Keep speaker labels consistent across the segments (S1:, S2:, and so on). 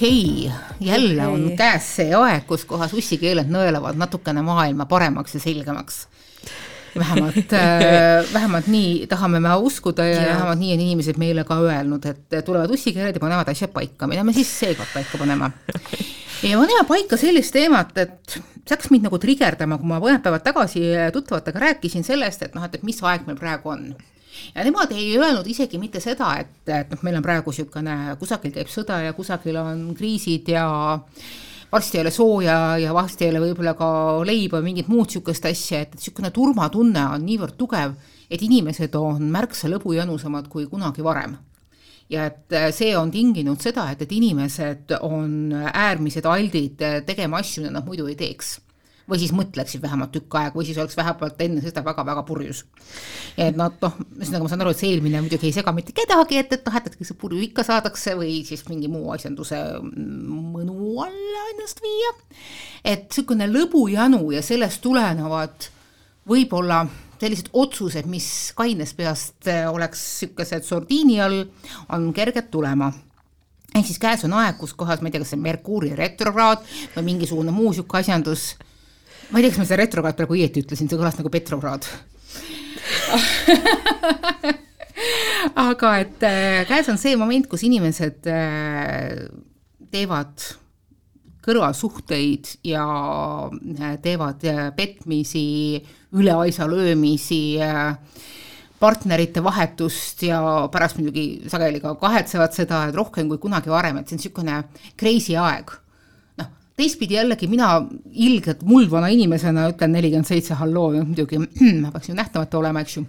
S1: okei okay., jälle okay. on käes see aeg, kus kohas ussikeeled nõelavad natukene maailma paremaks ja selgemaks vähemalt äh, vähemalt nii tahame me uskuda ja, ja vähemalt nii on inimesed meile ka öelnud, et tulevad ussikeeled ja panevad asjad paika, mida me siis seekord paika paneme. ja paneme paika sellist teemat, et see hakkas mind nagu trigerdama, kui ma mõned päevad tagasi tuttavatega rääkisin sellest, et noh, et, et mis aeg meil praegu on ja nemad ei öelnud isegi mitte seda, et, et noh, meil on praegu niisugune, kusagil käib sõda ja kusagil on kriisid ja varsti ei ole sooja ja varsti ei ole võib-olla ka leiba mingit muud niisugust asja, et, niisugune turvatunne on niivõrd tugev, et inimesed on märksa lõbujanusamad kui kunagi varem. Ja et see on tinginud seda, et, et inimesed on äärmised aldid tegema asju, mida nad muidu ei teeks või siis mõtleksid vähemalt tükk aega või siis oleks vähemalt enne seda väga-väga purjus. et nad noh, ühesõnaga ma saan aru, et see eelmine muidugi ei sega mitte kedagi, et, et noh, et, et see purju ikka saadakse või siis mingi muu asjanduse mõnu alla ennast viia. et niisugune lõbujanu ja sellest tulenevad võib-olla sellised otsused, mis kainest peast oleks niisugused sordiini all, on kerged tulema ehk siis käes on aeg, kus kohas, ma ei tea, kas see Merkuuri retrokraad või mingisugune muu niisugune asjandus ma ei tea, kas ma seda retrokraad praegu õieti ütlesin, see kõlas nagu Petrograd. Aga et äh, käes on see moment, kus inimesed äh, teevad kõrvalsuhteid ja äh, teevad petmisi, üle aisa löömisi, partnerite vahetust ja pärast muidugi sageli ka kahetsevad seda, et rohkem kui kunagi varem, et see on niisugune crazy aeg teistpidi jällegi mina ilgelt muldvana inimesena ütlen nelikümmend seitse halloo, muidugi ma peaks ju nähtamatu olema, eks ju.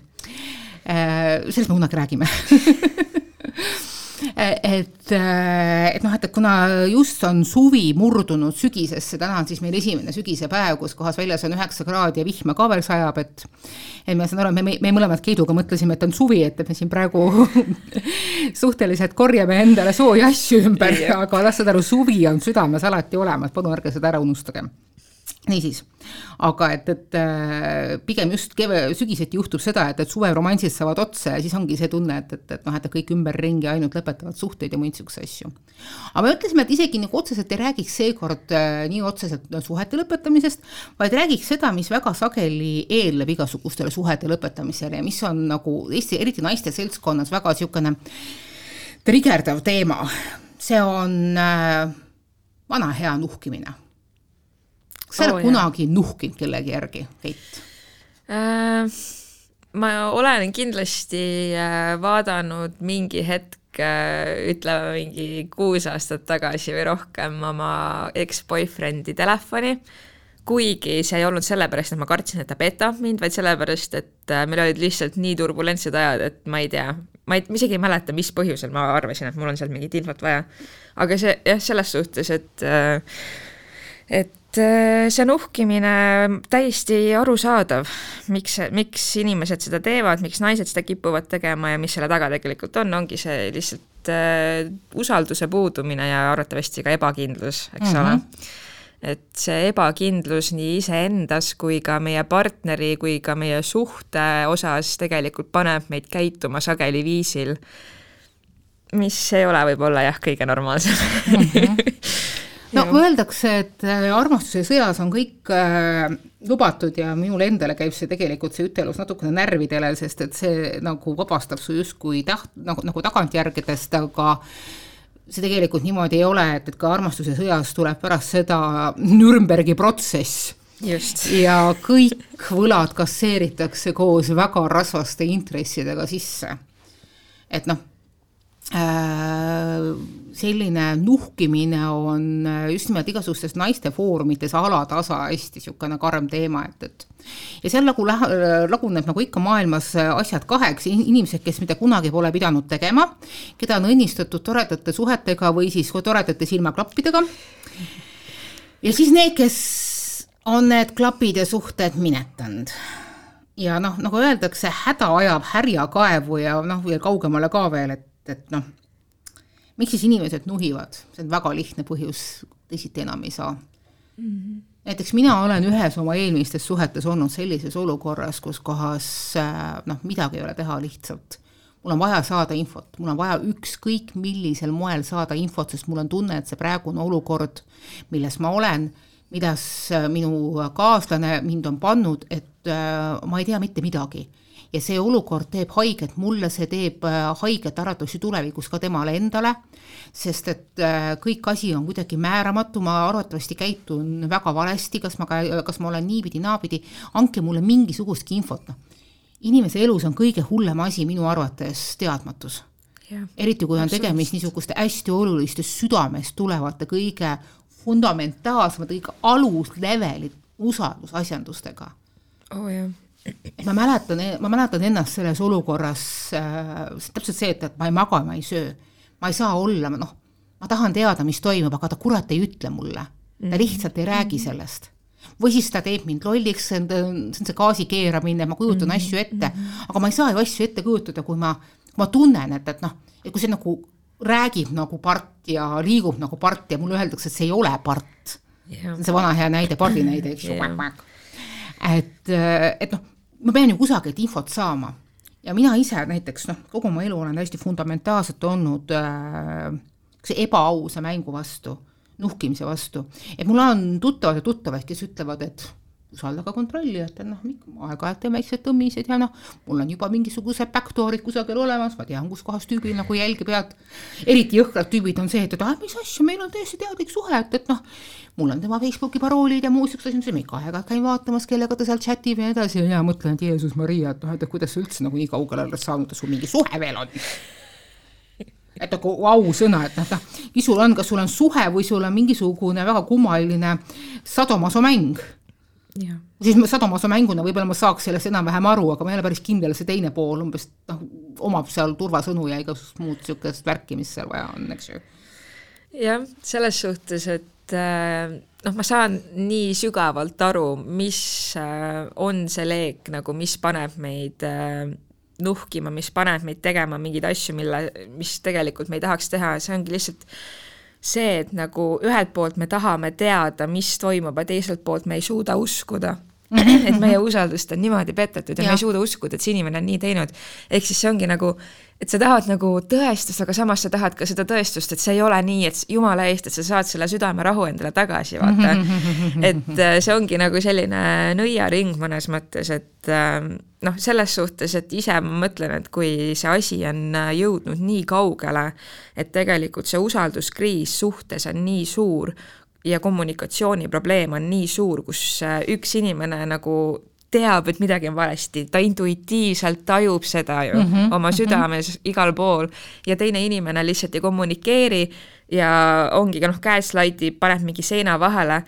S1: Äh, sellest me kunagi räägime et, äh, et noh, et, et kuna just on suvi murdunud sügisesse, täna on siis meil esimene sügisepäev, kus kohas väljas on üheksa kraadi ja vihma ka veel sajab, et et ma saan aru, me, me, me mõlemad Keiduga mõtlesime, et on suvi, et, et me siin praegu suhteliselt korjame endale sooja asju ümber, aga las saad aru, suvi on südames alati olemas, palun ärge seda ära unustage niisiis, aga et, et äh, pigem just keve, sügiseti juhtub seda, et, et suveromansid saavad otsa ja siis ongi see tunne, et, et, et noh, et kõik ümberringi ainult lõpetavad suhteid ja muid niisuguseid asju. aga me ütlesime, et isegi nagu otseselt ei räägiks seekord äh, nii otseselt suhete lõpetamisest, vaid räägiks seda, mis väga sageli eelneb igasugustele suhete lõpetamisele ja mis on nagu Eesti, eriti naiste seltskonnas väga niisugune trigerdav teema. see on äh, vana hea nuhkimine kas sa oled oh, kunagi nuhkinud kellegi järgi, Keit
S2: äh,? ma olen kindlasti äh, vaadanud mingi hetk äh, ütleme mingi kuus aastat tagasi või rohkem oma eks-boyfriend'i telefoni, kuigi see ei olnud sellepärast, et ma kartsin, et ta petab mind, vaid sellepärast, et äh, meil olid lihtsalt nii turbulentsed ajad, et ma ei tea, ma ei, ma isegi ei mäleta, mis põhjusel ma arvasin, et mul on sealt mingit infot vaja. aga see jah, selles suhtes, et et see on uhkimine täiesti arusaadav, miks, miks inimesed seda teevad, miks naised seda kipuvad tegema ja mis selle taga tegelikult on, ongi see lihtsalt äh, usalduse puudumine ja arvatavasti ka ebakindlus, eks mm -hmm. ole. et see ebakindlus nii iseendas kui ka meie partneri kui ka meie suhte osas tegelikult paneb meid käituma sageli viisil, mis ei ole võib-olla jah, kõige normaalsem mm. -hmm
S1: no ja. öeldakse, et äh, armastuse sõjas on kõik äh, lubatud ja minule endale käib see tegelikult, see ütelus natukene närvidele, sest et see nagu vabastab su justkui taht-, nagu, nagu tagantjärgedest, aga see tegelikult niimoodi ei ole, et, et ka armastuse sõjas tuleb pärast seda Nürnbergi protsess
S2: Just.
S1: ja kõik võlad kasseeritakse koos väga rasvaste intressidega sisse. et noh selline nuhkimine on äh, just nimelt igasugustes naiste foorumites alatasa hästi niisugune karm teema, et, et. Ja seal nagu lähe, laguneb nagu ikka maailmas asjad kaheks, inimesed, kes mida kunagi pole pidanud tegema, keda on õnnistatud toredate suhetega või siis toredate silmaklappidega, ja siis need, kes on need klapid ja suhted minetanud. Ja noh, nagu öeldakse, häda ajab härja kaevu ja noh, veel kaugemale ka veel, et et noh, miks siis inimesed nuhivad, see on väga lihtne põhjus, teisiti enam ei saa mm. -hmm. näiteks mina olen ühes oma eelmistes suhetes olnud sellises olukorras, kus kohas äh, noh, midagi ei ole teha, lihtsalt mul on vaja saada infot, mul on vaja ükskõik millisel moel saada infot, sest mul on tunne, et see praegune olukord, milles ma olen, midas minu kaaslane mind on pannud, et äh, ma ei tea mitte midagi. Ja see olukord teeb haiget mulle, see teeb äh, haiget arvatavasti tulevikus ka temale endale, sest et äh, kõik asi on kuidagi määramatu, ma arvatavasti käitun väga valesti, kas ma, kas ma olen niipidi-naapidi, andke mulle mingisugustki infot, noh inimese elus on kõige hullem asi minu arvates teadmatus. eriti kui on tegemist niisuguste hästi oluliste südamest tulevate kõige fundamentaalsemate, kõige aluslevelid usaldusasjandustega
S2: oh,.
S1: Ma mäletan, ma mäletan ennast selles olukorras äh,, täpselt see, et, et ma ei maga, ma ei söö, ma ei saa olla, noh, ma tahan teada, mis toimub, aga ta kurat ei ütle mulle, ta mhm. lihtsalt ei räägi mhm. sellest või siis ta teeb mind lolliks, see on, see gaasi keeramine, ma kujutan mm -hmm. asju ette, mhm. aga ma ei saa ju asju ette kujutada, kui ma, ma tunnen, et, et noh, et kui see nagu räägib nagu part ja liigub nagu part ja mulle öeldakse, et see ei ole part yeah.. see on see vana hea näide, pardi näide, eks ju yeah., et, et noh, ma pean ju kusagilt infot saama ja mina ise näiteks noh, kogu oma elu olen hästi fundamentaalselt olnud äh, ebaausa mängu vastu nuhkimise vastu. et mul on tuttavad ja tuttavad, kes ütlevad, et usaldage kontrollijat, et noh, aeg-ajalt teeme väiksed tõmmised ja noh, mul on juba mingisugused backdoor'id kusagil olemas, ma tean, kus kohas tüübil nagu jälgi pead. eriti jõhkrad tüübid on see, et, et ah, mis asja, meil on täiesti teadlik suhe, et, et noh, mul on tema Facebooki paroolid ja muud siuksed asjad, ma ikka aeg-ajalt käin vaatamas, kellega ta seal chat ib ja nii edasi ja mõtlen, et Jeesus Maria, et noh, et kuidas sa üldse nagu nii kaugele oled saanud, et sul mingi suhe veel on et nagu ausõna, et noh, noh, sul on, kas sul on suhe või sul on mingisugune väga kummaline sadomasomäng. Siis sadomasomänguna võib-olla ma saaks sellest enam-vähem aru, aga ma ei ole päris kindel, see teine pool umbes noh, omab seal turvasõnu ja igasugust muud niisugust värki, mis seal vaja on, eks ju.
S2: jah, selles suhtes, et äh, noh, ma saan nii sügavalt aru, mis äh, on see leek nagu, mis paneb meid äh, nuhkima, mis paneb meid tegema mingeid asju, mille, mis tegelikult me ei tahaks teha, see ongi lihtsalt see, et nagu ühelt poolt me tahame teada, mis toimub, aga teiselt poolt me ei suuda uskuda et meie usaldust on niimoodi petetud ja, ja me ei suuda uskuda, et see inimene on nii teinud. ehk siis see ongi nagu, et sa tahad nagu tõestust, aga samas sa tahad ka seda tõestust, et see ei ole nii, et jumala eest, et sa saad selle südamerahu endale tagasi, vaata. et äh, see ongi nagu selline nõiaring mõnes mõttes, et ähm, noh, selles suhtes, et ise ma mõtlen, et kui see asi on äh, jõudnud nii kaugele, et tegelikult see usalduskriis suhtes on nii suur, ja kommunikatsiooniprobleem on nii suur, kus äh, üks inimene nagu teab, et midagi on valesti, ta intuitiivselt tajub seda ju mm -hmm, oma südames mm -hmm. igal pool ja teine inimene lihtsalt ei kommunikeeri ja ongi noh, gaslight ib, paneb mingi seina vahele,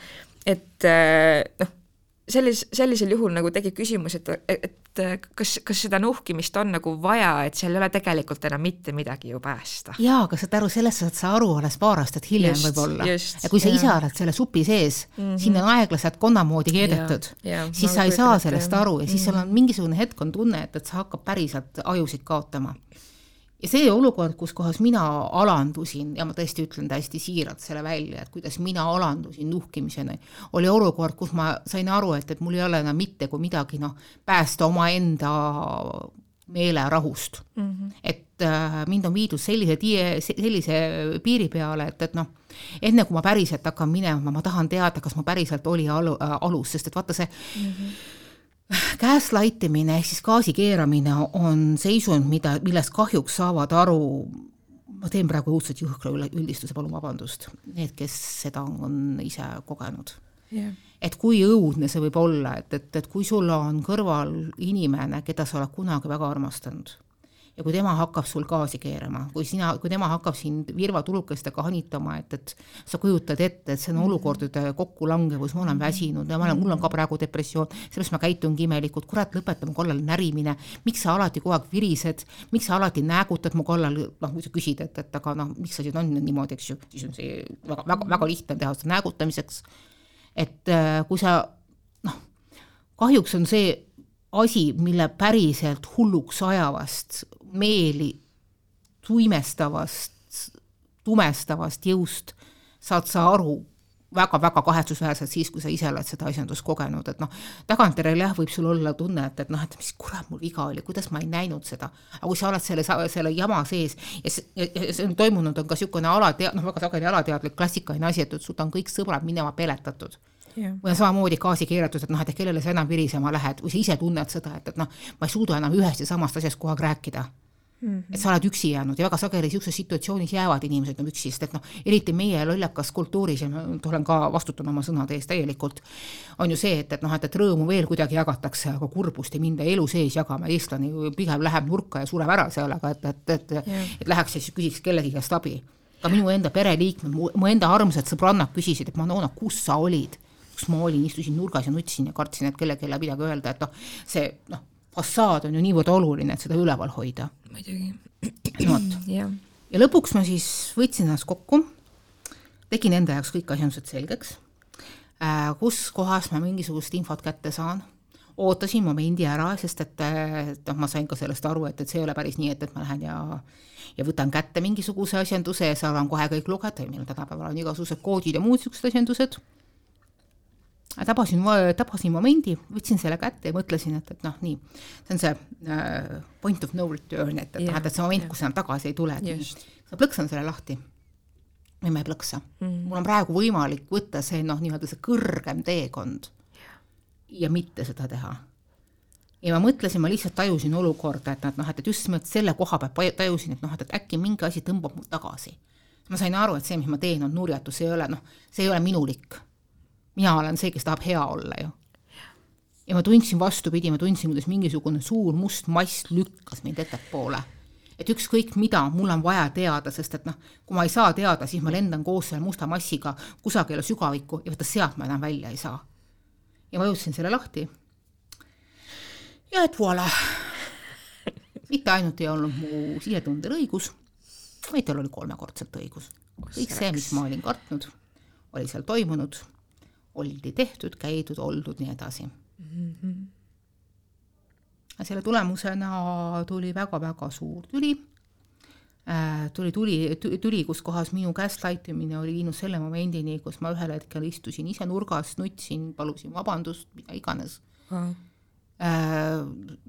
S2: et äh, noh sellis-, sellisel juhul nagu tekib küsimus, et, et kas, kas seda nuhkimist on nagu vaja, et seal ei ole tegelikult enam mitte midagi ju päästa.
S1: jaa, aga saad aru, sellest saad sa aru alles paar aastat hiljem võib-olla. ja kui sa ise oled selle supi sees mm, -hmm. sinna on aeglaselt konna moodi keedetud, siis sa ei saa sellest aru ja siis mm -hmm. seal on mingisugune hetk on tunne, et, et sa hakkad päriselt ajusid kaotama ja see olukord, kus kohas mina alandusin ja ma tõesti ütlen täiesti siiralt selle välja, et kuidas mina alandusin nuhkimiseni, oli olukord, kus ma sain aru, et, et mul ei ole enam mitte kui midagi noh, päästa omaenda meelerahust mm. -hmm. et äh, mind on viidud sellise tie, sellise piiri peale, et, et noh, enne kui ma päriselt hakkan minema, ma tahan teada, kas ma päriselt oli alu, äh, alus, sest et vaata see mm -hmm Gaslight imine ehk siis gaasi keeramine on seisund, mida, millest kahjuks saavad aru, ma teen praegu õudselt jõhkra üldistuse, palun vabandust, need, kes seda on ise kogenud. Yeah.. et kui õudne see võib olla, et, et, et kui sul on kõrval inimene, keda sa oled kunagi väga armastanud ja kui tema hakkab sul gaasi keerama, kui sina, kui tema hakkab sind virvatulukestega hanitama, et, et sa kujutad ette, et see on olukordade kokkulangevus, ma olen väsinud ja ma olen, mul on ka praegu depressioon, sellepärast ma käitungi imelikult, kurat, lõpeta mu kallal närimine, miks sa alati kogu aeg virised, miks sa alati näägutad mu kallal, noh, kui sa küsid, et, et aga noh, miks sa siin on niimoodi, eks ju, siis on see väga, väga, väga lihtne teha seda näägutamiseks. et äh, kui sa noh, kahjuks on see asi, mille päriselt hulluks ajavast meeli tuimestavast, tumestavast jõust saad sa aru väga-väga kahetsusväärselt siis, kui sa ise oled seda asjandust kogenud, et noh, tagantjärele jah, võib sul olla tunne, et, et noh, et mis kurat mul viga oli, kuidas ma ei näinud seda. aga kui sa oled selle, selle jama sees ja see, ja see on toimunud, on ka niisugune alatea-, noh, väga sageli alateadlik klassikaline asi, et, et sul on kõik sõbrad minema peletatud Yeah. või on samamoodi gaasi keeratud, et noh, et kellele sa enam virisema lähed või sa ise tunned seda, et, et noh, ma ei suuda enam ühest ja samast asjast kogu aeg rääkida Mm -hmm. et sa oled üksi jäänud ja väga sageli niisuguses situatsioonis jäävad inimesed nagu üksi, sest et noh, eriti meie lollakas kultuuris ja ma olen ka, vastutan oma sõnade eest täielikult, on ju see, et, et noh, et, et rõõmu veel kuidagi jagatakse, aga kurbust ei minda elu sees jagama, eestlane ju pigem läheb nurka ja sureb ära seal, aga et, et, et yeah., et läheks ja siis küsiks kellegi käest abi. ka minu enda pereliikmed, mu enda armsad sõbrannad küsisid, et Manona, kus sa olid? Kus ma olin, istusin nurgas ja nutsin ja kartsin, et kellelegi midagi öelda, et noh, see noh, fassaad on ju niivõrd oluline, et seda üleval hoida
S2: muidugi.
S1: vot ja. ja lõpuks ma siis võtsin ennast kokku, tegin enda jaoks kõik asjandused selgeks äh,, kus kohas ma mingisugust infot kätte saan, ootasin momendi ära, sest et, noh, ma sain ka sellest aru, et, et see ei ole päris nii, et, et ma lähen ja ja võtan kätte mingisuguse asjanduse ja saan kohe kõik lugeda, meil tänapäeval on igasugused koodid ja muud niisugused asjandused tabasin, tabasin momendi, võtsin selle kätte ja mõtlesin, et, et noh, nii, see on see äh, point of no return, et, et noh, et see moment, kus enam tagasi ei tule, et ma plõksan selle lahti. Või ma ei plõksa. Mm.. mul on praegu võimalik võtta see noh, nii-öelda see kõrgem teekond ja mitte seda teha. ja ma mõtlesin, ma lihtsalt tajusin olukorda, et, et noh, et, et just nimelt selle koha pealt tajusin, et noh, et, et äkki mingi asi tõmbab mul tagasi. ma sain aru, et see, mis ma teen, on nurjatus, see ei ole noh, see ei ole minulik mina olen see, kes tahab hea olla ju. ja ma tundsin vastupidi, ma tundsin, kuidas mingisugune suur must mass lükkas mind ettepoole. et ükskõik mida, mul on vaja teada, sest et noh, kui ma ei saa teada, siis ma lendan koos selle musta massiga kusagile sügavikku ja vaata sealt ma enam välja ei saa. ja ma jõudsin selle lahti. ja et voilà, mitte ainult ei olnud mu sisetundel õigus, vaid tal oli kolmekordselt õigus. kõik see, mis ma olin kartnud, oli seal toimunud oldi tehtud, käidud, oldud, nii edasi. Mm. -hmm. selle tulemusena tuli väga-väga suur tüli. Äh,, tuli tuli, tüli, kus kohas minu gaslight imine oli viinud selle momendini, kus ma ühel hetkel istusin ise nurgas, nutsin, palusin vabandust, mida iganes. Mm..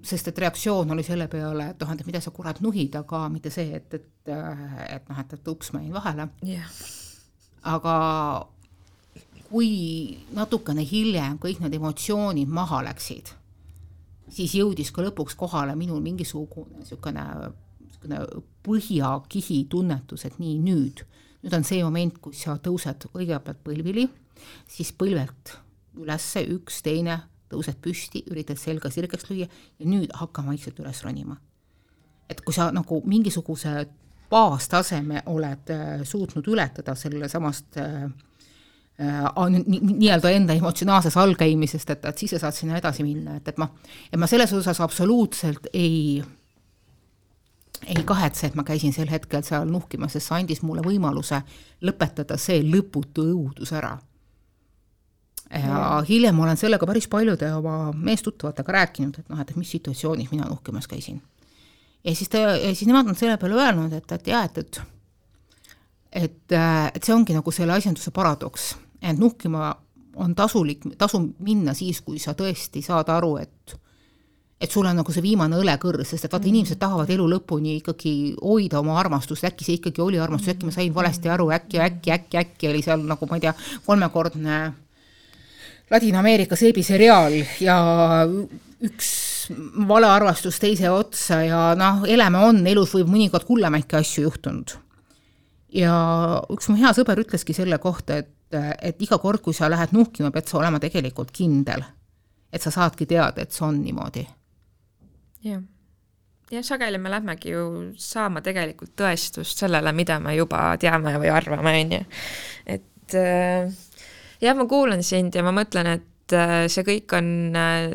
S1: Sest et reaktsioon oli selle peale, et noh, et mida sa kurat nuhid, aga mitte see, et, et, et noh, et, et ups, ma jäin vahele. Yeah.. aga kui natukene hiljem kõik need emotsioonid maha läksid, siis jõudis ka lõpuks kohale minul mingisugune niisugune, niisugune põhjakihi tunnetus, et nii, nüüd, nüüd on see moment, kus sa tõused kõigepealt põlvili, siis põlvelt ülesse, üks, teine, tõused püsti, üritad selga sirgeks lüüa ja nüüd hakka vaikselt üles ronima. et kui sa nagu mingisuguse baastaseme oled äh, suutnud ületada selle samast äh, Äh, nii-öelda enda emotsionaalses allkäimisest, et, et siis sa saad sinna edasi minna, et, et ma, et ma selles osas absoluutselt ei, ei kahetse, et ma käisin sel hetkel seal nuhkimas, sest see andis mulle võimaluse lõpetada see lõputu õudus ära. ja mm. hiljem olen sellega päris paljude oma meestuttavatega rääkinud, et noh, et mis situatsioonis mina nuhkimas käisin. ja siis ta, ja siis nemad on selle peale öelnud, et, et jah, et, et et, et see ongi nagu selle asjanduse paradoks et nuhkima on tasulik, tasub minna siis, kui sa tõesti saad aru, et et sul on nagu see viimane õlekõrs, sest et vaata mm, -hmm. inimesed tahavad elu lõpuni ikkagi hoida oma armastust, äkki see ikkagi oli armastus, äkki ma sain valesti aru, äkki, äkki, äkki, äkki oli seal nagu ma ei tea, kolmekordne Ladina-Ameerika seebiseriaal ja üks valearvastus teise otsa ja noh, elame on, elus võib mõnikord hullemaidki asju juhtunud. ja üks mu hea sõber ütleski selle kohta, et et iga kord, kui sa lähed nuhkima, pead sa olema tegelikult kindel, et sa saadki teada, et see on niimoodi.
S2: jah, jah, sageli me lähmegi ju saama tegelikult tõestust sellele, mida me juba teame või arvame, on ju. et äh, jah, ma kuulan sind ja ma mõtlen, et äh, see kõik on äh,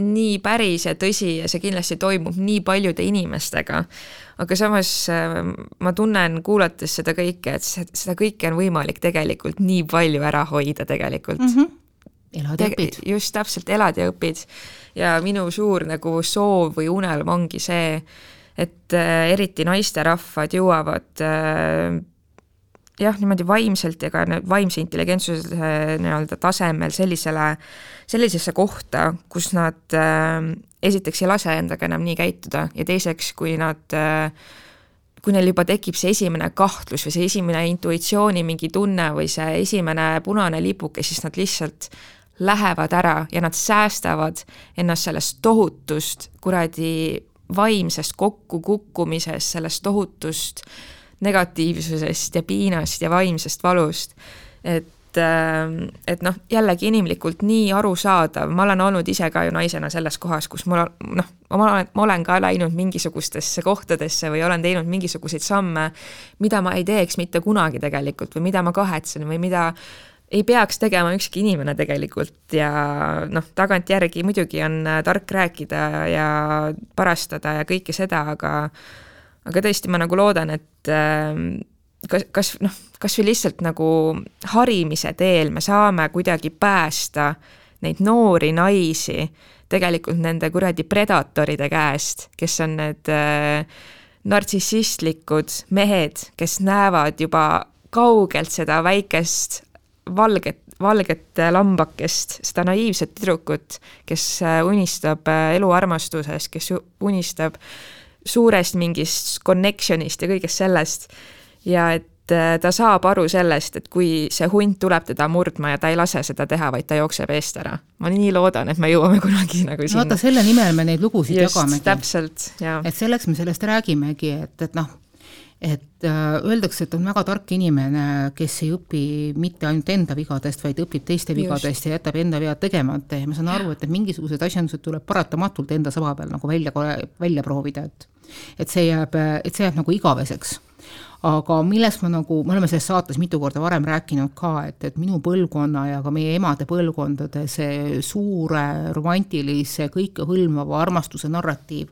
S2: nii päris ja tõsi ja see kindlasti toimub nii paljude inimestega. aga samas äh, ma tunnen, kuulates seda kõike, et seda kõike on võimalik tegelikult nii palju ära hoida tegelikult mm. -hmm
S1: elad ja õpid.
S2: just, täpselt, elad ja õpid. ja minu suur nagu soov või unelm ongi see, et äh, eriti naisterahvad jõuavad äh, jah, niimoodi vaimselt ja ka vaimse intelligentsuse nii-öelda tasemel sellisele, sellisesse kohta, kus nad äh, esiteks ei lase endaga enam nii käituda ja teiseks, kui nad äh, kui neil juba tekib see esimene kahtlus või see esimene intuitsiooni mingi tunne või see esimene punane lipuke, siis nad lihtsalt lähevad ära ja nad säästavad ennast sellest tohutust kuradi vaimsest kokkukukkumisest, sellest tohutust negatiivsusest ja piinast ja vaimsest valust. et Ähm, et noh, jällegi inimlikult nii arusaadav, ma olen olnud ise ka ju naisena selles kohas, kus mul noh, ma olen, ma olen ka läinud mingisugustesse kohtadesse või olen teinud mingisuguseid samme, mida ma ei teeks mitte kunagi tegelikult või mida ma kahetsen või mida ei peaks tegema ükski inimene tegelikult ja noh, tagantjärgi muidugi on tark rääkida ja parastada ja kõike seda, aga aga tõesti, ma nagu loodan, et äh, kas, kas noh, kas või lihtsalt nagu harimise teel me saame kuidagi päästa neid noori naisi tegelikult nende kuradi predatoride käest, kes on need äh, nartsissistlikud mehed, kes näevad juba kaugelt seda väikest valget, valget lambakest, seda naiivset tüdrukut, kes äh, unistab äh, eluarmastusest, kes unistab suurest mingist connection'ist ja kõigest sellest ja et äh, ta saab aru sellest, et kui see hunt tuleb teda murdma ja ta ei lase seda teha, vaid ta jookseb eest ära. ma nii loodan, et me jõuame kunagi nagu sinna.
S1: vaata, selle nimel me neid lugusid
S2: Just,
S1: jagamegi.
S2: täpselt, jaa.
S1: et selleks me sellest räägimegi, et, et noh, et äh, öeldakse, et on väga tark inimene, kes ei õpi mitte ainult enda vigadest, vaid õpib teiste Just. vigadest ja jätab enda vead tegemata ja ma saan aru, et need mingisugused asjandused tuleb paratamatult enda saba peal nagu välja, välja proovida, et et see jääb, et see jääb nagu igaveseks. Aga millest ma nagu, me oleme selles saates mitu korda varem rääkinud ka, et, et minu põlvkonna ja ka meie emade põlvkondade see suure romantilise kõikehõlmava armastuse narratiiv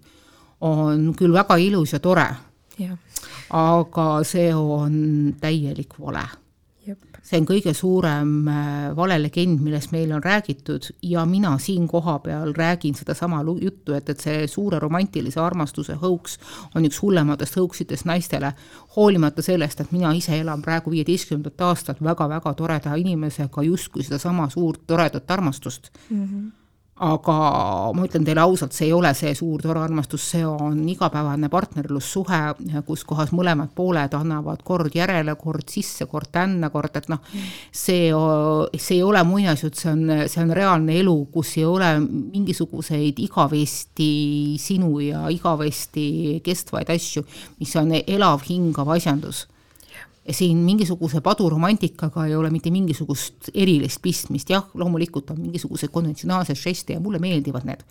S1: on küll väga ilus ja tore, aga see on täielik vale see on kõige suurem äh, valelegend, millest meil on räägitud ja mina siin kohapeal räägin sedasama juttu, et, et see suure romantilise armastuse hõuks on üks hullematest hõuksidest naistele, hoolimata sellest, et mina ise elan praegu viieteistkümnendat aastat väga-väga toreda inimesega justkui sedasama suurt toredat armastust mm. -hmm aga ma ütlen teile ausalt, see ei ole see suur tore armastus, see on igapäevane partnerlussuhe, kus kohas mõlemad pooled annavad kord järele, kord sisse, kord tänna, kord, et noh, see, see ei ole muinasjutt, see on, see on reaalne elu, kus ei ole mingisuguseid igavesti sinu ja igavesti kestvaid asju, mis on elav, hingav asjandus. ja siin mingisuguse paduromantikaga ei ole mitte mingisugust erilist pistmist, jah, loomulikult on mingisugused konventsionaalsed žeste ja mulle meeldivad need.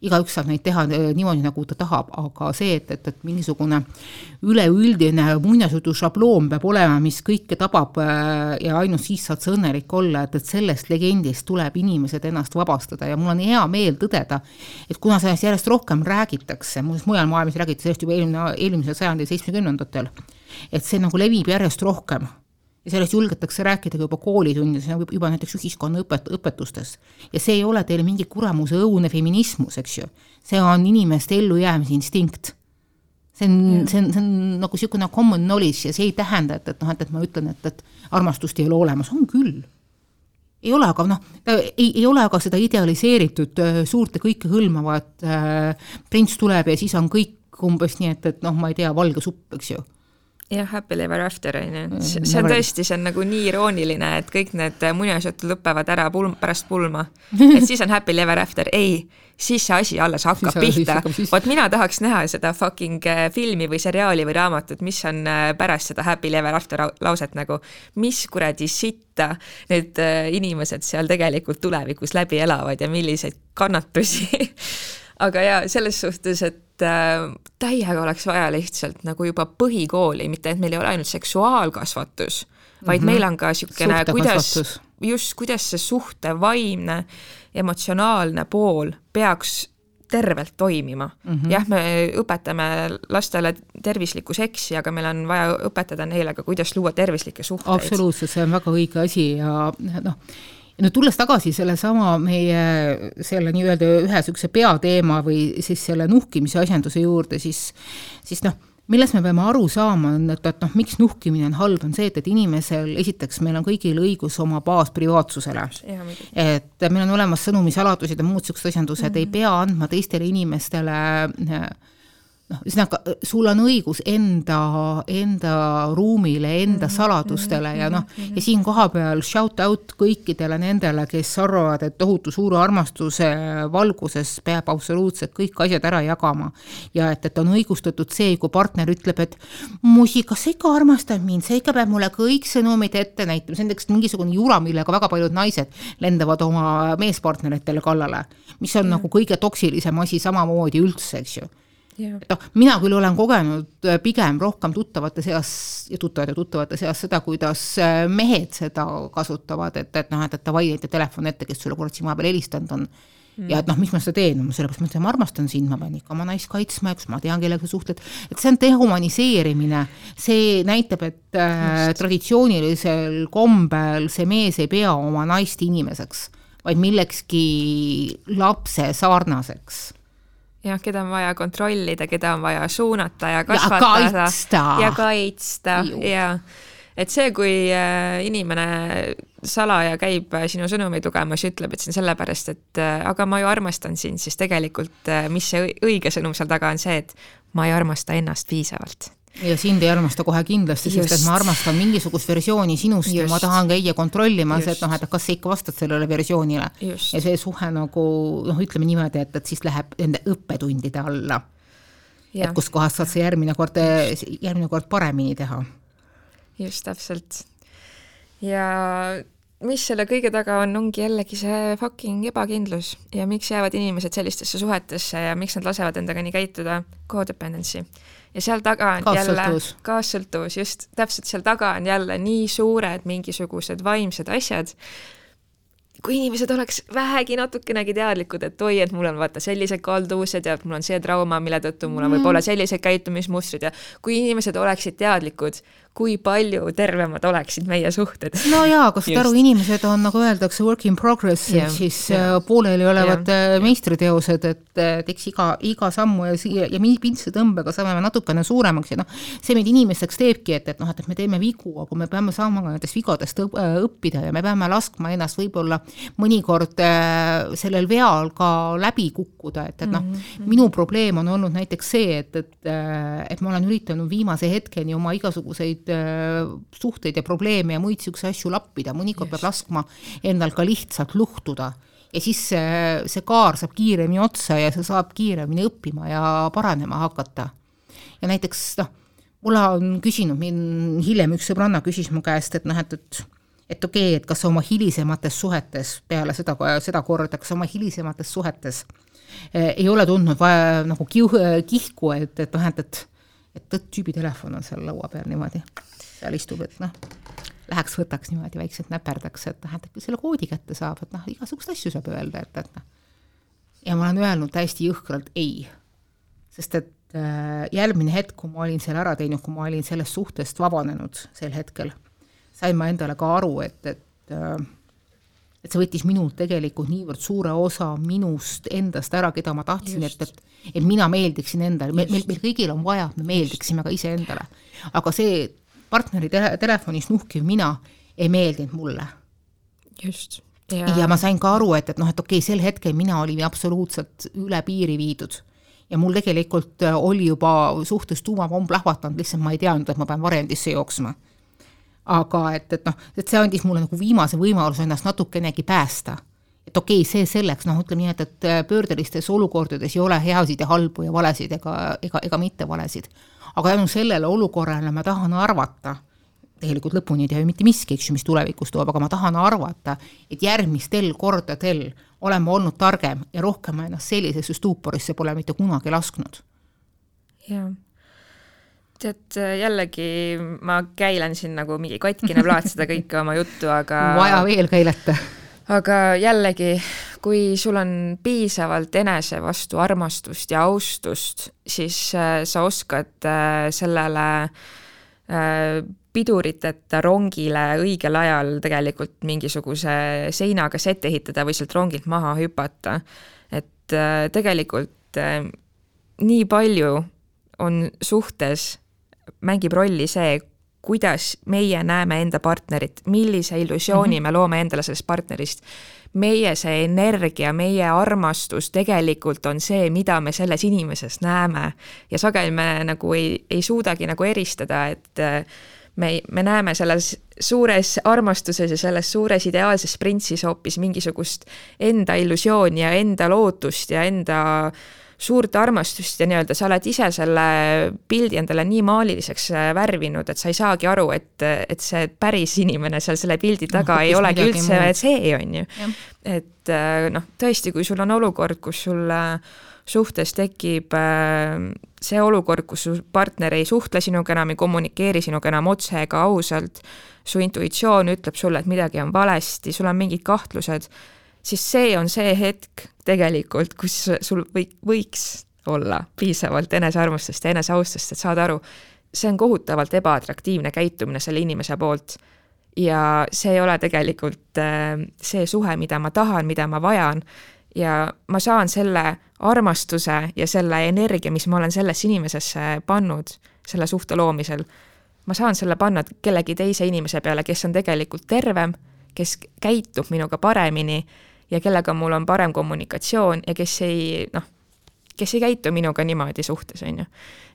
S1: igaüks saab neid teha äh, niimoodi, nagu ta tahab, aga see, et, et, et mingisugune üleüldine muinasjutu šabloon peab olema, mis kõike tabab äh, ja ainult siis saad sa õnnelik olla, et, et sellest legendist tuleb inimesed ennast vabastada ja mul on hea meel tõdeda, et kuna sellest järjest rohkem räägitakse, muuseas mujal maailmas räägiti sellest juba eelmine, eelmisel sajandil seitsmekümnendatel et see nagu levib järjest rohkem ja sellest julgetakse rääkida ka juba koolitundides, nagu juba näiteks ühiskonnaõpet-, õpetustes. ja see ei ole teil mingi kuramuse õudne feminismus, eks ju, see on inimeste ellujäämise instinkt. see on, see on, see on nagu niisugune common knowledge ja see ei tähenda, et, et noh, et, et ma ütlen, et, et armastust ei ole olemas, on küll. ei ole, aga noh, ei, ei ole aga seda idealiseeritud suurt ja kõikehõlmavat äh, prints tuleb ja siis on kõik umbes nii, et, et noh, ma ei tea, valge supp, eks ju
S2: jah, Happy Ever After on ju, mm, see on tõesti, see on nagu nii irooniline, et kõik need muinasjutud lõpevad ära pulm, pärast pulma. et siis on Happy Ever After, ei, siis see asi alles hakkab siis, pihta. vot mina tahaks näha seda fucking äh, filmi või seriaali või raamatut, mis on äh, pärast seda Happy Ever After lauset nagu, mis kuradi sitta need äh, inimesed seal tegelikult tulevikus läbi elavad ja milliseid kannatusi. Aga jaa, selles suhtes, et äh, täiega oleks vaja lihtsalt nagu juba põhikooli, mitte et meil ei ole ainult seksuaalkasvatus, vaid mm -hmm. meil on ka niisugune, kuidas, just, kuidas see suhte vaimne, emotsionaalne pool peaks tervelt toimima mm. -hmm. jah, me õpetame lastele tervislikku seksi, aga meil on vaja õpetada neile ka, kuidas luua tervislikke suhteid.
S1: absoluutselt, see on väga õige asi ja noh, nüüd tulles tagasi sellesama meie selle nii-öelda ühe niisuguse peateema või siis selle nuhkimise asjanduse juurde, siis, siis noh, millest me peame aru saama, on, et, et noh, miks nuhkimine on halb, on see, et, et inimesel, esiteks meil on kõigil õigus oma baasprivaatsusele. et meil on olemas sõnumisaladused ja muud niisugused asjandused mm, -hmm. ei pea andma teistele inimestele äh, noh, ühesõnaga sul on õigus enda, enda ruumile, enda mm -hmm. saladustele ja noh, mhm. ja siin kohapeal shout out kõikidele nendele, kes arvavad, et tohutu suure armastuse valguses peab absoluutselt kõik asjad ära jagama. ja et, et on õigustatud see, kui partner ütleb, et musi, kas sa ikka armastad mind, sa ikka pead mulle kõik sõnumid ette näitama, see on näiteks mingisugune jura, millega väga paljud naised lendavad oma meespartneritele kallale, mis on mm -hmm. nagu kõige toksilisem asi samamoodi üldse, eks ju et noh, mina küll olen kogenud äh, pigem rohkem tuttavate seas ja tuttavate tuttavate seas seda, kuidas äh, mehed seda kasutavad, et, et noh, et, et davai, näita telefon ette, kes sulle kurat siin vahepeal helistanud on. Mm.. ja et noh, miks ma seda teen, no sellepärast ma ütlen, ma armastan sind, ma pean ikka oma naist kaitsma kus ma tean, kellega sa suhtled, et see on dehumaniseerimine, see näitab, et äh, traditsioonilisel kombel see mees ei pea oma naist inimeseks, vaid millekski lapse sarnaseks
S2: jah, keda on vaja kontrollida, keda on vaja suunata ja kasvatada. ja kaitsta. ja kaitsta ja et see, kui äh, inimene salaja käib äh, sinu sõnumeid lugemas ja ütleb, et see on sellepärast, et äh, aga ma ju armastan sind, siis tegelikult mis see õige sõnum seal taga on see, et ma ei armasta ennast piisavalt
S1: ja sind ei armasta kohe kindlasti, sest et ma armastan mingisugust versiooni sinust Just. ja ma tahan käia kontrollimas, et noh, et kas sa ikka vastad sellele versioonile. ja see suhe nagu noh, ütleme niimoodi, et, et siis läheb nende õppetundide alla. et kuskohast saad sa järgmine kord, järgmine kord paremini teha.
S2: just, täpselt. ja mis selle kõige taga on, ongi jällegi see fucking ebakindlus ja miks jäävad inimesed sellistesse suhetesse ja miks nad lasevad endaga nii käituda, codependency ja seal taga on jälle kaassõltuvus, just. Täpselt seal taga on jälle nii suured mingisugused vaimsed asjad, kui inimesed oleks vähegi natukenegi teadlikud, et oi, et mul on vaata sellised kalduvused ja mul on see trauma, mille tõttu mul on mm. võib-olla sellised käitumismustrid ja kui inimesed oleksid teadlikud, kui palju tervemad oleksid meie suhted.
S1: no jaa, aga saad aru, inimesed on, nagu öeldakse, work in progress yeah,, ehk siis yeah. Äh, pooleli olevad yeah. Äh, meistriteosed, et, et eks iga, iga sammu ja, ja, ja pintsetõmbega saame me natukene suuremaks ja noh, see meid inimesteks teebki, et, et noh, et me teeme vigu, aga me peame saama ka nendest vigadest äh, õppida ja me peame laskma ennast võib-olla mõnikord sellel veal ka läbi kukkuda, et, et noh mm -hmm., minu probleem on olnud näiteks see, et, et, et ma olen üritanud viimase hetkeni oma igasuguseid neid äh, suhteid ja probleeme ja muid niisuguseid asju lappida, mõnikord peab laskma endal ka lihtsalt luhtuda. Ja siis see, see kaar saab kiiremini otsa ja sa saab kiiremini õppima ja paranema hakata. ja näiteks noh, mulle on küsinud, hiljem üks sõbranna küsis mu käest, et noh, et, et et okei okay,, et kas oma hilisemates suhetes peale seda, seda korda, kas oma hilisemates suhetes eh, ei ole tundnud vaja nagu kiu-, kihku, et, et noh, et, et et tüübi telefon on seal laua peal niimoodi, seal istub, et noh, läheks võtaks niimoodi väikselt näperdaks, et noh, et selle koodi kätte saab, et noh, igasuguseid asju saab öelda, et, et noh. ja ma olen öelnud täiesti jõhkralt ei, sest et äh, järgmine hetk, kui ma olin selle ära teinud, kui ma olin sellest suhtest vabanenud sel hetkel, sain ma endale ka aru, et, et äh, et see võttis minult tegelikult niivõrd suure osa minust endast ära, keda ma tahtsin, et, et et mina meeldiksin endale, meil, meil, meil kõigil on vaja, et me meeldiksime ka iseendale. aga see partneri tele, telefonis nuhkiv mina ei meeldinud mulle.
S2: just.
S1: Ja... ja ma sain ka aru, et, et noh, et okei okay,, sel hetkel mina olin absoluutselt üle piiri viidud ja mul tegelikult oli juba suhtes tuumapomm plahvatanud, lihtsalt ma ei teadnud, et ma pean varjendisse jooksma aga et, et noh, et see andis mulle nagu viimase võimaluse ennast natukenegi päästa. et okei okay,, see selleks, noh, ütleme nii, et, et pöördelistes olukordades ei ole heasid ja halbu ja valesid ega, ega, ega mitte valesid. aga tänu sellele olukorrale ma tahan arvata, tegelikult lõpuni ei tea ju mitte miski, eks ju, mis tulevikus toob, aga ma tahan arvata, et järgmistel kordadel olen ma olnud targem ja rohkem ennast sellisesse stuuporisse pole mitte kunagi lasknud.
S2: jah tead, jällegi ma käilen siin nagu mingi katkine plaat seda kõike oma juttu, aga
S1: vaja veel käilata.
S2: aga jällegi, kui sul on piisavalt enese vastu armastust ja austust, siis äh, sa oskad äh, sellele äh, piduriteta rongile õigel ajal tegelikult mingisuguse seinaga sette ehitada või sealt rongilt maha hüpata. et tegelikult nii palju on suhtes, mängib rolli see, kuidas meie näeme enda partnerit, millise illusiooni mm -hmm. me loome endale sellest partnerist. meie see energia, meie armastus tegelikult on see, mida me selles inimeses näeme ja sageli me nagu ei, ei suudagi nagu eristada, et äh, me, me näeme selles suures armastuses ja selles suures ideaalses printsis hoopis mingisugust enda illusiooni ja enda lootust ja enda suurt armastust ja nii-öelda sa oled ise selle pildi endale nii maaliliseks äh, värvinud, et sa ei saagi aru, et, et see päris inimene seal selle pildi noh, taga no, ei olegi üldse muud. see, on ju. et äh, noh, tõesti, kui sul on olukord, kus sul suhtes tekib äh, see olukord, kus su partner ei suhtle sinuga enam, ei kommunikeeri sinuga enam otse ega ausalt, su intuitsioon ütleb sulle, et midagi on valesti, sul on mingid kahtlused, siis see on see hetk tegelikult, kus sul või, võiks olla piisavalt enesearmastust ja eneseaustust, et saada aru, see on kohutavalt ebaatraktiivne käitumine selle inimese poolt. Ja see ei ole tegelikult äh, see suhe, mida ma tahan, mida ma vajan. Ja ma saan selle armastuse ja selle energia, mis ma olen sellesse inimesesse pannud selle suhte loomisel, ma saan selle panna kellegi teise inimese peale, kes on tegelikult tervem, kes käitub minuga paremini ja kellega mul on parem kommunikatsioon ja kes ei noh, kes ei käitu minuga niimoodi suhtes, on ju.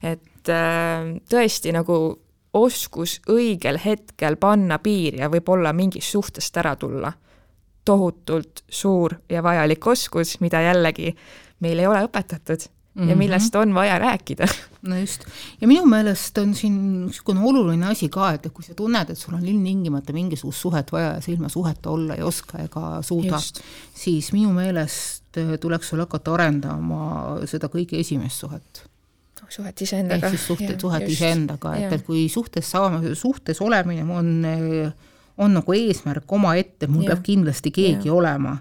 S2: et äh, tõesti nagu oskus õigel hetkel panna piir ja võib-olla mingist suhtest ära tulla tohutult suur ja vajalik oskus, mida jällegi meil ei ole õpetatud mm -hmm. ja mhm. millest on vaja rääkida.
S1: no just, ja minu meelest on siin niisugune oluline asi ka, et kui sa tunned, et sul on ilmtingimata mingisugust suhet vaja ja sa ilma suheta olla ei oska ega suuda, siis minu meelest äh, tuleks sul hakata arendama seda kõige esimest suhet
S2: suhet iseendaga.
S1: ehk siis suhted, suhet iseendaga, et, et kui suhtes saame, suhtes olemine on äh, on nagu eesmärk omaette, mul ja. peab kindlasti keegi ja. olema,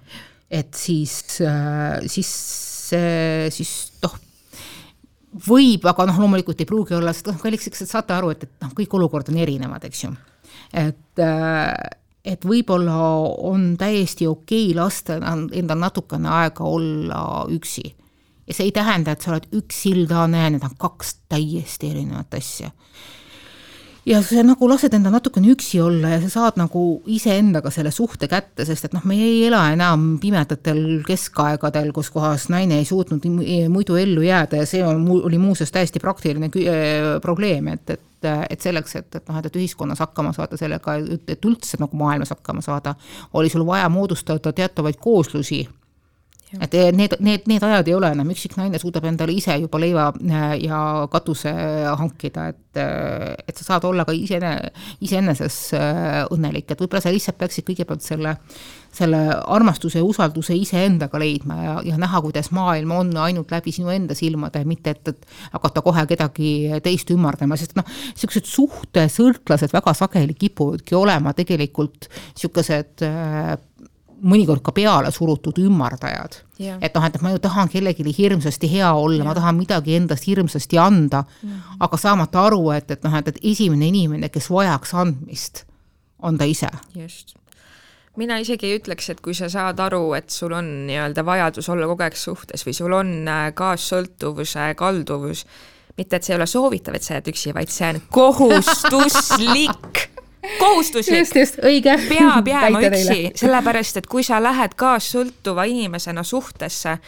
S1: et siis, äh, siis, siis noh, võib, aga noh, loomulikult ei pruugi olla, sest noh, kalliks, eks te saate aru, et, et noh, kõik olukorrad on erinevad, eks ju. et, äh, et võib-olla on täiesti okei okay lasta endal natukene aega olla üksi. ja see ei tähenda, et sa oled üksildane, need on kaks täiesti erinevat asja ja sa nagu lased enda natukene üksi olla ja sa saad nagu iseendaga selle suhte kätte, sest et noh, me ei ela enam pimedatel keskaegadel, kus kohas naine ei suutnud muidu ellu jääda ja see on, oli muuseas täiesti praktiline äh, probleem, et, et et selleks, et, et noh, et, et ühiskonnas hakkama saada sellega, et üldse nagu maailmas hakkama saada, oli sul vaja moodustada teatavaid kooslusi et need, need, need ajad ei ole enam, üksik naine suudab endale ise juba leiva eh, ja katuse hankida, et, eh, et sa saad olla ka ise, iseeneses õnnelik, et võib-olla sa lihtsalt peaksid kõigepealt selle, selle armastuse ja usalduse iseendaga leidma ja, ja näha, kuidas maailm on ainult läbi sinu enda silmade, mitte et, et hakata kohe kedagi teist ümardama, sest noh, niisugused suhtesõltlased väga sageli kipuvadki olema tegelikult niisugused mõnikord ka peale surutud ümardajad. et noh, et ma ju tahan kellelegi hirmsasti hea olla, ma tahan midagi endast hirmsasti anda -hmm. aga saamata aru, et, et noh, et, et esimene inimene, kes vajaks andmist, on ta ise.
S2: just mina isegi ei ütleks, et kui sa saad aru, et sul on nii-öelda vajadus olla kogu aeg suhtes või sul on äh, kaassõltuvuse kalduvus, mitte et see ei ole soovitav, et sa jääd üksi, vaid see on kohustuslik kohustuslik.
S1: just, just, õige.
S2: peab jääma üksi, sellepärast et kui sa lähed kaassõltuva inimesena suhtesse,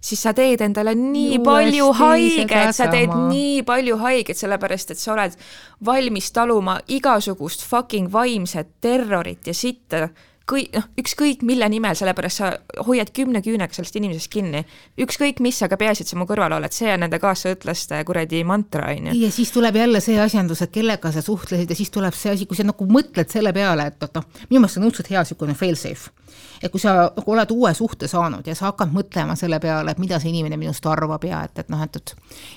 S2: siis sa teed endale nii Uuesti palju haiget, sa teed sama. nii palju haiget, sellepärast et sa oled valmis taluma igasugust fucking vaimset terrorit ja sitta kõik, noh, ükskõik mille nimel, sellepärast sa hoiad kümne küünega sellest inimesest kinni. ükskõik mis, aga peaasi, et sa mu kõrval oled, see on nende kaassõõtlaste kuradi mantra, on ju.
S1: ja siis tuleb jälle see asjandus, et kellega sa suhtlesid ja siis tuleb see asi, kui sa nagu mõtled selle peale, et noh, minu meelest on õudselt hea niisugune fail-safe et kui sa nagu oled uue suhte saanud ja sa hakkad mõtlema selle peale, et mida see inimene minust arvab ja et, et noh, et, et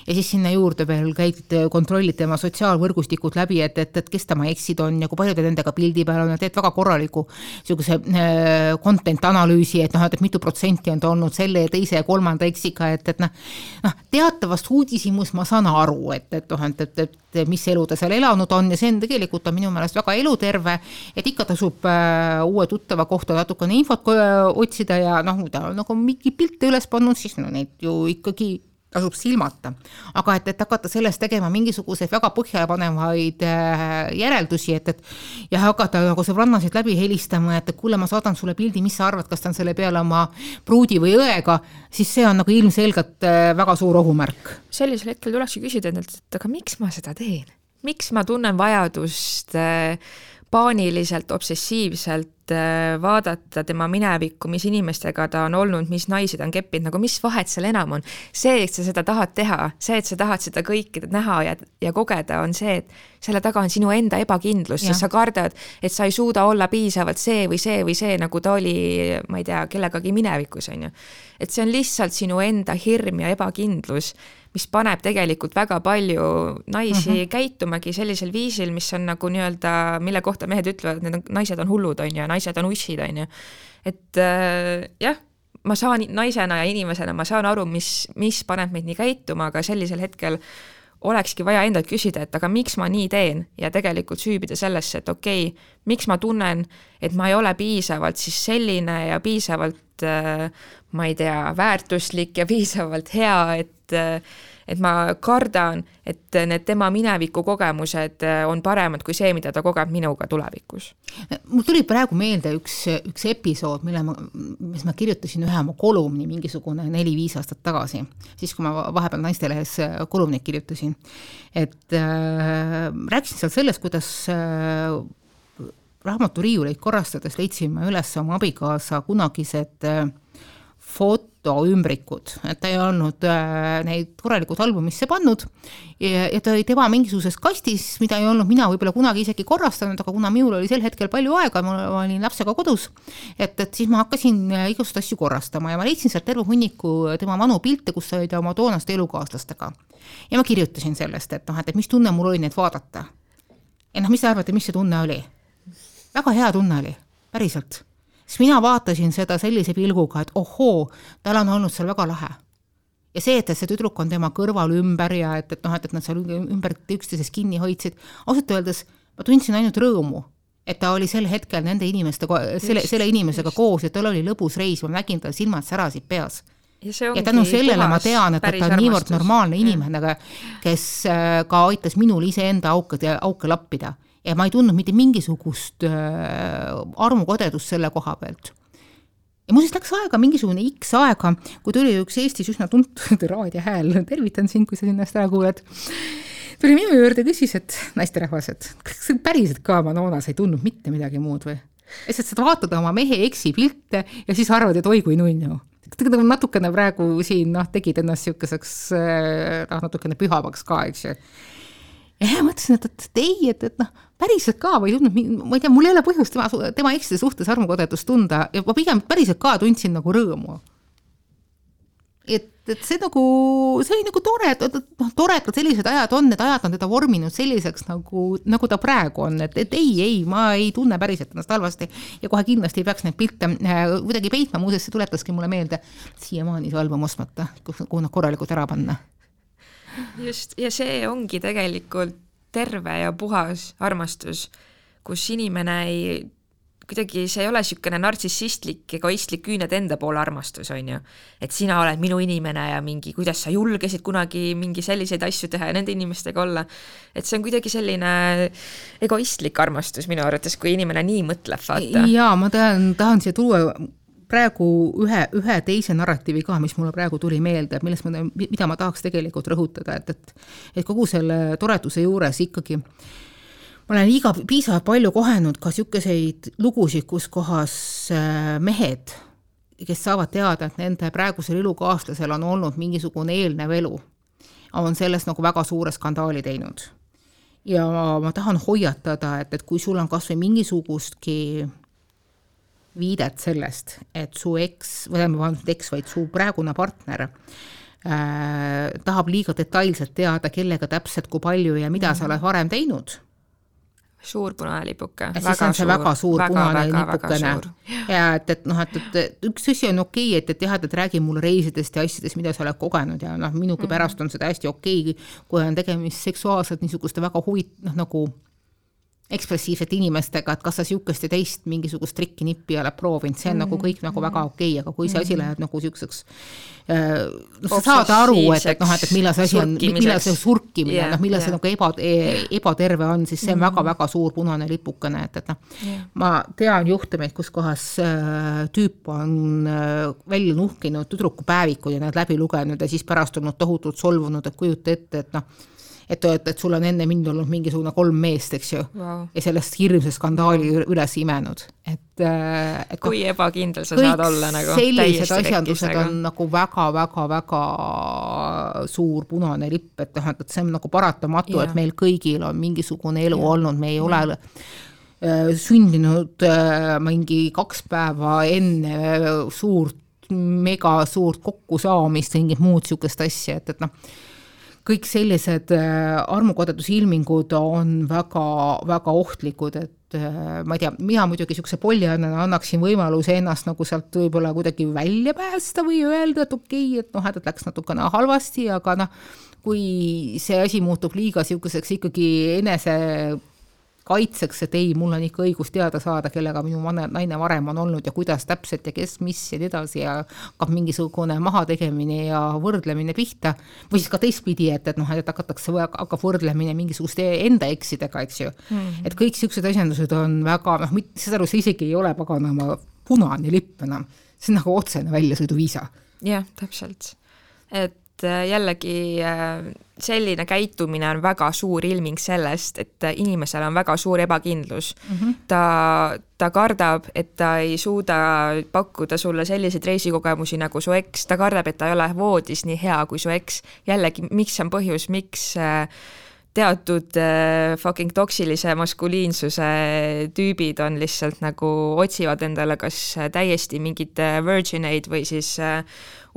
S1: ja siis sinna juurde veel käid, kontrollid tema sotsiaalvõrgustikud läbi, et, et, et kes tema eksid on ja kui palju ta nendega pildi peal on ja teed väga korraliku niisuguse äh, content analüüsi, et noh, et mitu protsenti on ta olnud selle ja teise ja kolmanda eksiga, et, et noh, noh, teatavast uudishimust ma saan aru, et, et noh, et, et, et mis elu ta seal elanud on ja see on tegelikult on minu meelest väga eluterve, et ikka tasub äh, uue tuttava kohta natukene infot infot otsida ja noh, kui ta on nagu mingi pilte üles pannud, siis no neid ju ikkagi tasub silmata. aga et, et hakata sellest tegema mingisuguseid väga põhjapanevaid äh, järeldusi, et, et ja hakata nagu sõbrannasid läbi helistama, et, kuule, ma saadan sulle pildi, mis sa arvad, kas ta on selle peale oma pruudi või õega, siis see on nagu ilmselgelt äh, väga suur ohumärk.
S2: sellisel hetkel tulekski küsida endalt, et aga miks ma seda teen? miks ma tunnen vajadust äh, paaniliselt, obsessiivselt äh, vaadata tema minevikku, mis inimestega ta on olnud, mis naisi ta on keppinud, nagu mis vahet seal enam on. see, et sa seda tahad teha, see, et sa tahad seda kõike näha ja, ja kogeda, on see, et selle taga on sinu enda ebakindlus, sest sa kardad, et sa ei suuda olla piisavalt see või see või see, nagu ta oli, ma ei tea, kellegagi minevikus, on ju. et see on lihtsalt sinu enda hirm ja ebakindlus mis paneb tegelikult väga palju naisi mm -hmm. käitumagi sellisel viisil, mis on nagu nii-öelda, mille kohta mehed ütlevad, need on, naised on hullud, on ju, naised on ussid, on ju. et äh, jah, ma saan naisena ja inimesena, ma saan aru, mis, mis paneb meid nii käituma, aga sellisel hetkel olekski vaja endalt küsida, et aga miks ma nii teen? Ja tegelikult süübida sellesse, et okei okay,, miks ma tunnen, et ma ei ole piisavalt siis selline ja piisavalt äh, ma ei tea, väärtuslik ja piisavalt hea, et et ma kardan, et need tema mineviku kogemused on paremad kui see, mida ta kogeb minuga tulevikus.
S1: mul tuli praegu meelde üks, üks episood, mille ma, mis ma kirjutasin ühe oma kolumni mingisugune neli-viis aastat tagasi, siis kui ma vahepeal Naistelehes kolumnit kirjutasin. et äh, rääkisin seal sellest, kuidas äh, raamaturiiuleid korrastades leidsin ma üles oma abikaasa kunagised äh, fotoümbrikud, et ta ei olnud äh, neid korralikult albumisse pannud ja, ja ta oli tema mingisuguses kastis, mida ei olnud mina võib-olla kunagi isegi korrastanud, aga kuna minul oli sel hetkel palju aega, ma olin lapsega kodus, et, et siis ma hakkasin äh, igasuguseid asju korrastama ja ma leidsin sealt terve hunniku tema vanu pilte, kus oli ta oma toonaste elukaaslastega. ja ma kirjutasin sellest, et noh, et, et mis tunne mul oli neid vaadata. ja noh, mis te arvate, mis see tunne oli? väga hea tunne oli, päriselt siis mina vaatasin seda sellise pilguga, et ohoo, tal on olnud seal väga lahe. ja see, et, et see tüdruk on tema kõrval ümber ja et, et noh, et, et nad seal ümber üksteisest kinni hoidsid, ausalt öeldes ma tundsin ainult rõõmu, et ta oli sel hetkel nende inimeste, selle, selle inimesega just. koos ja tal oli lõbus reis, ma nägin tal silmad särasid peas. Ja, ja tänu sellele ma tean, et, et ta on niivõrd normaalne inimene, kes äh, ka aitas minul iseenda auke, auke lappida ja ma ei tundnud mitte mingisugust äh, armukodedust selle koha pealt. ja muuseas läks aega, mingisugune X aega, kui tuli üks Eestis üsna tuntud raadiohääl, tervitan sind, kui sa sinnast ära kuuled, tuli minu juurde, küsis, et naisterahvas, et kas päriselt ka Manonas ei tundnud mitte midagi muud või? lihtsalt sa vaatad oma mehe eksipilte ja siis arvad, et oi kui nunnu tegelikult natukene praegu siin noh, tegid ennast niisuguseks äh, noh, natukene pühamaks ka, eks ju ja siis mõtlesin, et, et, et ei, et, et noh, päriselt ka ma ei tundnud, ma ei tea, mul ei ole põhjust tema, tema ekside suhtes armukodedust tunda ja ma pigem päriselt ka tundsin nagu rõõmu. et, et see nagu, see oli nagu tore, et, et noh, tore, et sellised ajad on, need ajad on teda vorminud selliseks nagu, nagu ta praegu on, et, et ei, ei, ma ei tunne päriselt ennast halvasti ja kohe kindlasti ei peaks neid pilte äh, kuidagi peitma, muuseas see tuletaski mulle meelde, siiamaani see album ostmata, kuhu nad korralikult ära panna
S2: just, ja see ongi tegelikult terve ja puhas armastus, kus inimene ei, kuidagi see ei ole niisugune nartsissistlik, egoistlik küüned enda poole armastus, on ju. et sina oled minu inimene ja mingi, kuidas sa julgesid kunagi mingi selliseid asju teha ja nende inimestega olla. et see on kuidagi selline egoistlik armastus minu arvates, kui inimene nii mõtleb, vaata.
S1: jaa, ma tahan, tahan siia tuua praegu ühe, ühe teise narratiivi ka, mis mulle praegu tuli meelde, millest ma, mida ma tahaks tegelikult rõhutada, et, et et kogu selle toreduse juures ikkagi ma olen liiga piisavalt palju kohenud ka niisuguseid lugusid, kus kohas äh, mehed, kes saavad teada, et nende praegusel elukaaslasel on olnud mingisugune eelnev elu, on sellest nagu väga suure skandaali teinud. ja ma tahan hoiatada, et, et kui sul on kas või mingisugustki viidet sellest, et su eks, või tähendab, eks, vaid su praegune partner äh, tahab liiga detailselt teada, kellega täpselt, kui palju ja mida mm -hmm. sa oled varem teinud.
S2: suur punane lipuke.
S1: siis on see suur, väga suur väga, punane väga, lipukene. ja et, et noh, et, et üks asi on okei okay,, et, et jah, et, et räägi mulle reisidest ja asjadest, mida sa oled kogenud ja noh, minugi mm -hmm. pärast on seda hästi okei okay,, kui on tegemist seksuaalselt niisuguste väga huvit-, noh nagu ekspressiivsete inimestega, et kas sa niisugust ja teist mingisugust trikki-nippi oled proovinud, see on mm -hmm. nagu kõik nagu väga okei okay,, aga kui see asi läheb nagu niisuguseks noh, sa saad aru, et, et noh, et, et millal see asi on, millal see surkimine yeah,, noh, millal yeah. see nagu eba, ebaterve on, siis see on väga-väga mm suur punane lipukene, et, et noh yeah., ma tean juhtumeid, kus kohas äh, tüüp on äh, välja nuhkinud tüdrukupäevikud ja need läbi lugenud ja siis pärast olnud tohutult solvunud, et kujuta ette, et noh, et, et, et sul on enne mind olnud mingisugune kolm meest, eks ju wow., ja sellest hirmsa skandaali üles imenud, et, äh, et
S2: kui noh, ebakindel sa saad olla nagu
S1: sellised asjandused on nagu väga-väga-väga suur punane lipp, et noh, et see on nagu paratamatu yeah., et meil kõigil on mingisugune elu yeah. olnud, me ei ole yeah. sündinud äh, mingi kaks päeva enne suurt mega suurt kokkusaamist, mingit muud niisugust asja, et, et noh, kõik sellised äh, armukodedusilmingud on väga, väga ohtlikud, et äh, ma ei tea, mina muidugi niisuguse polliannana annaksin võimaluse ennast nagu sealt võib-olla kuidagi välja päästa või öelda, et okei okay,, et noh, et läks natukene halvasti, aga noh, kui see asi muutub liiga niisuguseks ikkagi enese kaitseks, et ei, mul on ikka õigus teada saada, kellega minu naine varem on olnud ja kuidas täpselt ja kes, mis ja nii edasi ja hakkab mingisugune mahategemine ja võrdlemine pihta. või siis ka teistpidi, et, et noh, et hakatakse, hakkab võrdlemine mingisuguste enda eksidega, eks ju mm. -hmm. et kõik niisugused asjandused on väga noh, saad aru, see isegi ei ole paganama punane lipp enam, see on nagu otsene väljasõiduviisa.
S2: jah, täpselt. et äh, jällegi äh selline käitumine on väga suur ilming sellest, et inimesel on väga suur ebakindlus mm. -hmm. ta, ta kardab, et ta ei suuda pakkuda sulle selliseid reisikogemusi nagu su eks, ta kardab, et ta ei ole voodis nii hea kui su eks. jällegi, miks on põhjus, miks äh, teatud äh, fucking toksilise maskuliinsuse tüübid on lihtsalt nagu otsivad endale kas täiesti mingeid virgin eid või siis äh,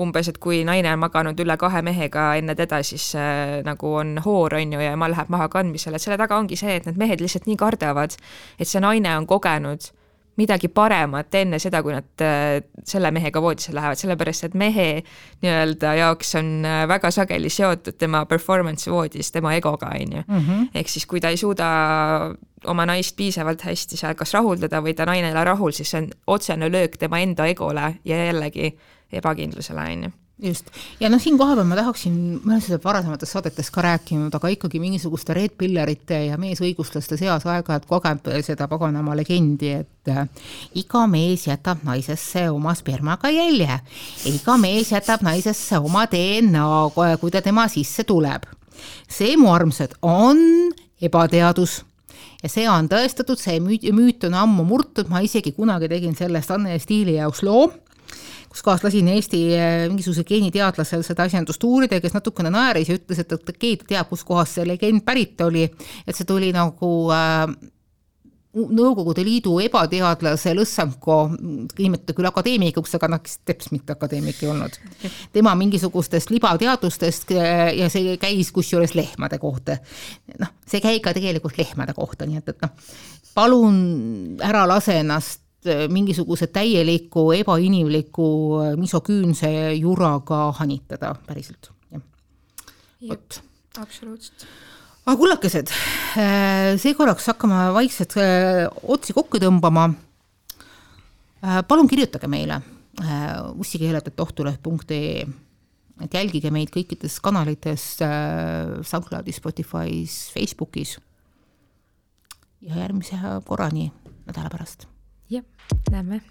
S2: umbes, et kui naine on maganud üle kahe mehega enne teda, siis äh, nagu on hoor, on ju, ja ema läheb maha kandmisele, et selle taga ongi see, et need mehed lihtsalt nii kardavad, et see naine on kogenud midagi paremat enne seda, kui nad äh, selle mehega voodisse lähevad, sellepärast et mehe nii-öelda jaoks on äh, väga sageli seotud tema performance voodis tema egoga, on ju. Mhm. ehk siis, kui ta ei suuda oma naist piisavalt hästi seal kas rahuldada või ta naine ei ole rahul, siis see on otsene löök tema enda egole ja jällegi ebakindlusele, on ju
S1: just, ja noh, siin kohapeal ma tahaksin, ma olen seda varasemates saadetes ka rääkinud, aga ikkagi mingisuguste red pillerite ja meesõiguslaste seas aeg-ajalt kogeb seda paganama legendi, et äh, iga mees jätab naisesse oma spermaga jälje, iga mees jätab naisesse oma DNA, kui ta tema sisse tuleb. see, mu armsad, on ebateadus. Ja see on tõestatud, see müüt, müüt on ammu murtud, ma isegi kunagi tegin sellest Anne Stiili jaoks loo kus kohas lasin Eesti eh, mingisuguse geeniteadlasel seda asjandust uurida, kes natukene naeris ja ütles, et, et keegi teab, kuskohast see legend pärit oli, et see tuli nagu äh, Nõukogude Liidu ebateadlase Lõssenko, nimetada küll akadeemikuks, aga noh, teps mitte akadeemik ei olnud. tema mingisugustest libateadustest eh, ja see käis kusjuures lehmade kohta. noh, see ei käi ka tegelikult lehmade kohta, nii et, et noh, palun ära lase ennast Äh, mingisuguse täieliku ebainimliku äh, misoküünse juraga hanitada päriselt, jah.
S2: vot. absoluutselt.
S1: aga kullakesed, äh, seekorraks hakkame vaikselt otsi kokku tõmbama. palun kirjutage meile ussikeeled.ohtuleht.ee et jälgige meid kõikides kanalites SoundCloudis, Spotify's, Facebookis. ja järgmise korrani nädala pärast
S2: Yep, Never.